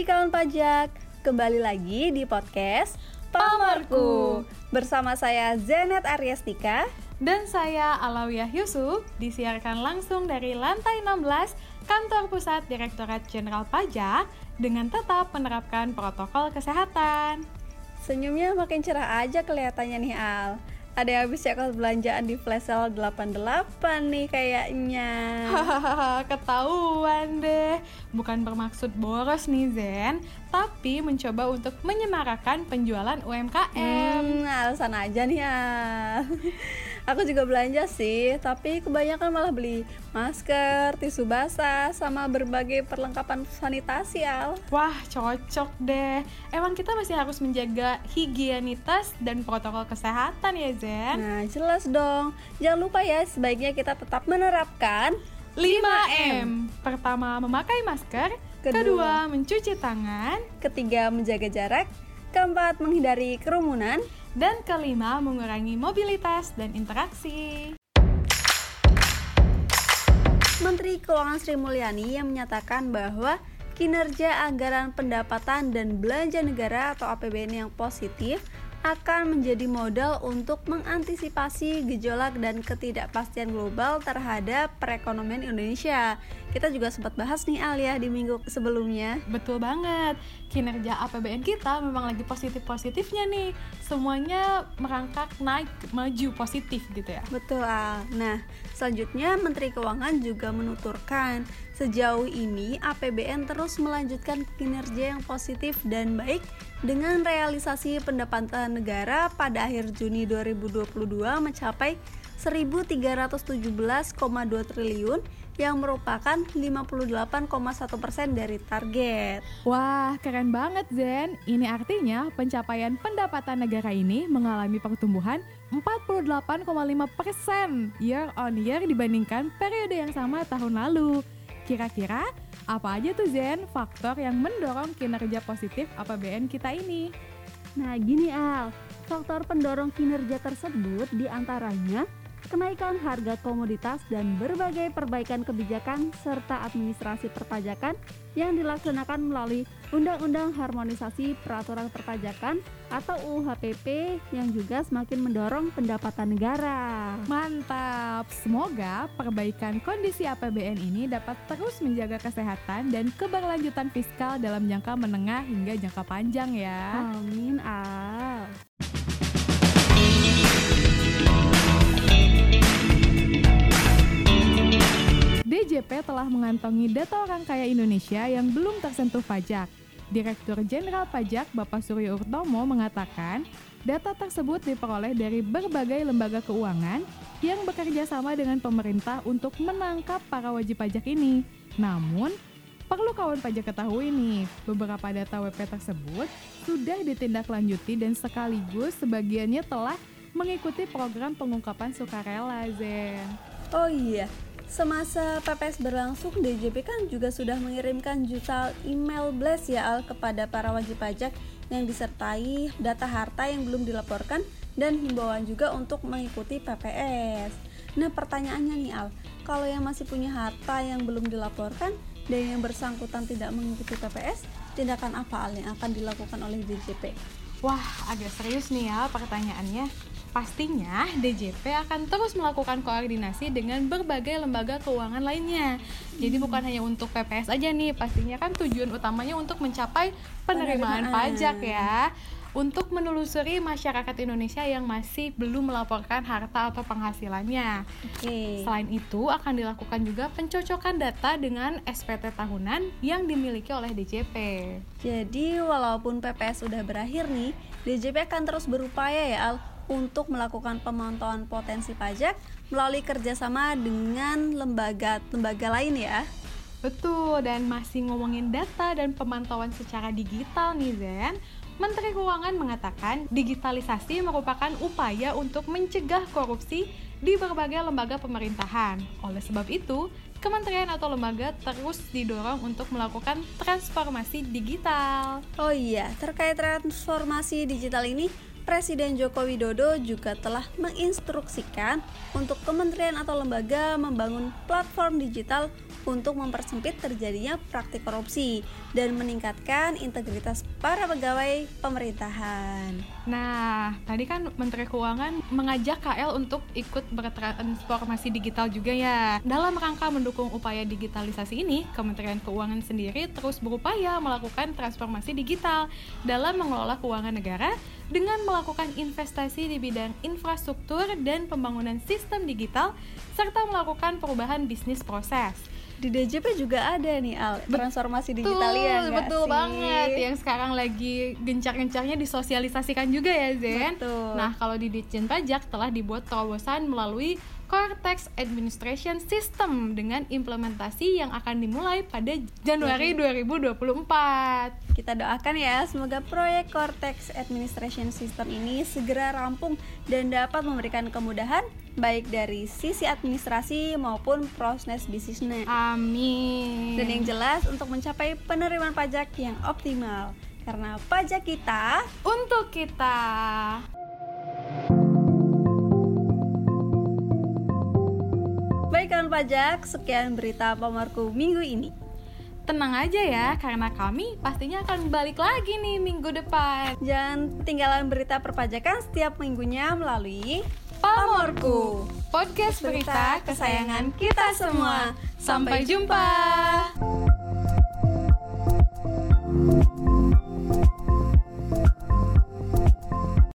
pagi kawan pajak, kembali lagi di podcast Pamarku. Bersama saya Zenet Aryastika Dan saya Alawiyah Yusuf, disiarkan langsung dari lantai 16 Kantor Pusat Direktorat Jenderal Pajak dengan tetap menerapkan protokol kesehatan. Senyumnya makin cerah aja kelihatannya nih Al ada yang habis cekot belanjaan di flash sale 88 nih kayaknya. Hahaha, ketahuan deh. Bukan bermaksud boros nih Zen. Tapi mencoba untuk menyemarakan penjualan UMKM hmm, Alasan aja nih ya Aku juga belanja sih Tapi kebanyakan malah beli masker, tisu basah, sama berbagai perlengkapan sanitasi Al. Wah cocok deh. Emang kita masih harus menjaga higienitas dan protokol kesehatan ya Zen? Nah jelas dong. Jangan lupa ya sebaiknya kita tetap menerapkan 5M Pertama memakai masker. Kedua, kedua mencuci tangan. Ketiga menjaga jarak. Keempat menghindari kerumunan Dan kelima mengurangi mobilitas dan interaksi Menteri Keuangan Sri Mulyani yang menyatakan bahwa kinerja anggaran pendapatan dan belanja negara atau APBN yang positif akan menjadi modal untuk mengantisipasi gejolak dan ketidakpastian global terhadap perekonomian Indonesia. Kita juga sempat bahas nih Al ya di minggu sebelumnya. Betul banget. Kinerja APBN kita memang lagi positif-positifnya nih. Semuanya merangkak naik maju positif gitu ya. Betul Al. Nah, selanjutnya Menteri Keuangan juga menuturkan sejauh ini APBN terus melanjutkan kinerja yang positif dan baik dengan realisasi pendapatan negara pada akhir Juni 2022 mencapai 1.317,2 triliun yang merupakan 58,1% dari target. Wah, keren banget Zen. Ini artinya pencapaian pendapatan negara ini mengalami pertumbuhan 48,5% year on year dibandingkan periode yang sama tahun lalu. Kira-kira apa aja tuh Zen faktor yang mendorong kinerja positif APBN kita ini? Nah gini Al, faktor pendorong kinerja tersebut di antaranya kenaikan harga komoditas dan berbagai perbaikan kebijakan serta administrasi perpajakan yang dilaksanakan melalui Undang-Undang Harmonisasi Peraturan Perpajakan atau UHPP yang juga semakin mendorong pendapatan negara. Mantap! Semoga perbaikan kondisi APBN ini dapat terus menjaga kesehatan dan keberlanjutan fiskal dalam jangka menengah hingga jangka panjang ya. Amin, Al. DJP telah mengantongi data orang kaya Indonesia yang belum tersentuh pajak. Direktur Jenderal Pajak Bapak Suryo Urtomo mengatakan, data tersebut diperoleh dari berbagai lembaga keuangan yang bekerja sama dengan pemerintah untuk menangkap para wajib pajak ini. Namun, perlu kawan pajak ketahui nih, beberapa data WP tersebut sudah ditindaklanjuti dan sekaligus sebagiannya telah mengikuti program pengungkapan sukarela, Zen. Oh iya, Semasa PPS berlangsung, DJP kan juga sudah mengirimkan juta email blast ya Al kepada para wajib pajak yang disertai data harta yang belum dilaporkan dan himbauan juga untuk mengikuti PPS. Nah pertanyaannya nih Al, kalau yang masih punya harta yang belum dilaporkan dan yang bersangkutan tidak mengikuti PPS, tindakan apa Al yang akan dilakukan oleh DJP? Wah, agak serius nih ya pertanyaannya. Pastinya DJP akan terus melakukan koordinasi dengan berbagai lembaga keuangan lainnya. Jadi hmm. bukan hanya untuk PPS aja nih, pastinya kan tujuan utamanya untuk mencapai penerimaan, penerimaan. pajak ya. Untuk menelusuri masyarakat Indonesia yang masih belum melaporkan harta atau penghasilannya. Okay. Selain itu, akan dilakukan juga pencocokan data dengan SPT tahunan yang dimiliki oleh DJP. Jadi, walaupun PPS sudah berakhir nih, DJP akan terus berupaya ya Al untuk melakukan pemantauan potensi pajak melalui kerjasama dengan lembaga-lembaga lain ya. Betul, dan masih ngomongin data dan pemantauan secara digital nih Zen. Menteri Keuangan mengatakan digitalisasi merupakan upaya untuk mencegah korupsi di berbagai lembaga pemerintahan. Oleh sebab itu, kementerian atau lembaga terus didorong untuk melakukan transformasi digital. Oh iya, terkait transformasi digital ini, Presiden Joko Widodo juga telah menginstruksikan untuk kementerian atau lembaga membangun platform digital untuk mempersempit terjadinya praktik korupsi dan meningkatkan integritas para pegawai pemerintahan. Nah, tadi kan Menteri Keuangan mengajak KL untuk ikut bertransformasi digital juga ya. Dalam rangka mendukung upaya digitalisasi ini, Kementerian Keuangan sendiri terus berupaya melakukan transformasi digital dalam mengelola keuangan negara dengan melakukan investasi di bidang infrastruktur dan pembangunan sistem digital serta melakukan perubahan bisnis proses di DJP juga ada nih Al transformasi digital ya betul sih? banget yang sekarang lagi gencar-gencarnya disosialisasikan juga ya Zen betul. nah kalau di Ditjen Pajak telah dibuat terobosan melalui Cortex Administration System dengan implementasi yang akan dimulai pada Januari 2024. Kita doakan ya, semoga proyek Cortex Administration System ini segera rampung dan dapat memberikan kemudahan baik dari sisi administrasi maupun proses bisnisnya. Amin. Dan yang jelas untuk mencapai penerimaan pajak yang optimal karena pajak kita untuk kita. Baik pajak, sekian berita pamarku minggu ini. Tenang aja ya, karena kami pastinya akan balik lagi nih minggu depan. Jangan tinggalan berita perpajakan setiap minggunya melalui Pamorku, podcast berita kesayangan kita semua. Sampai jumpa. jumpa.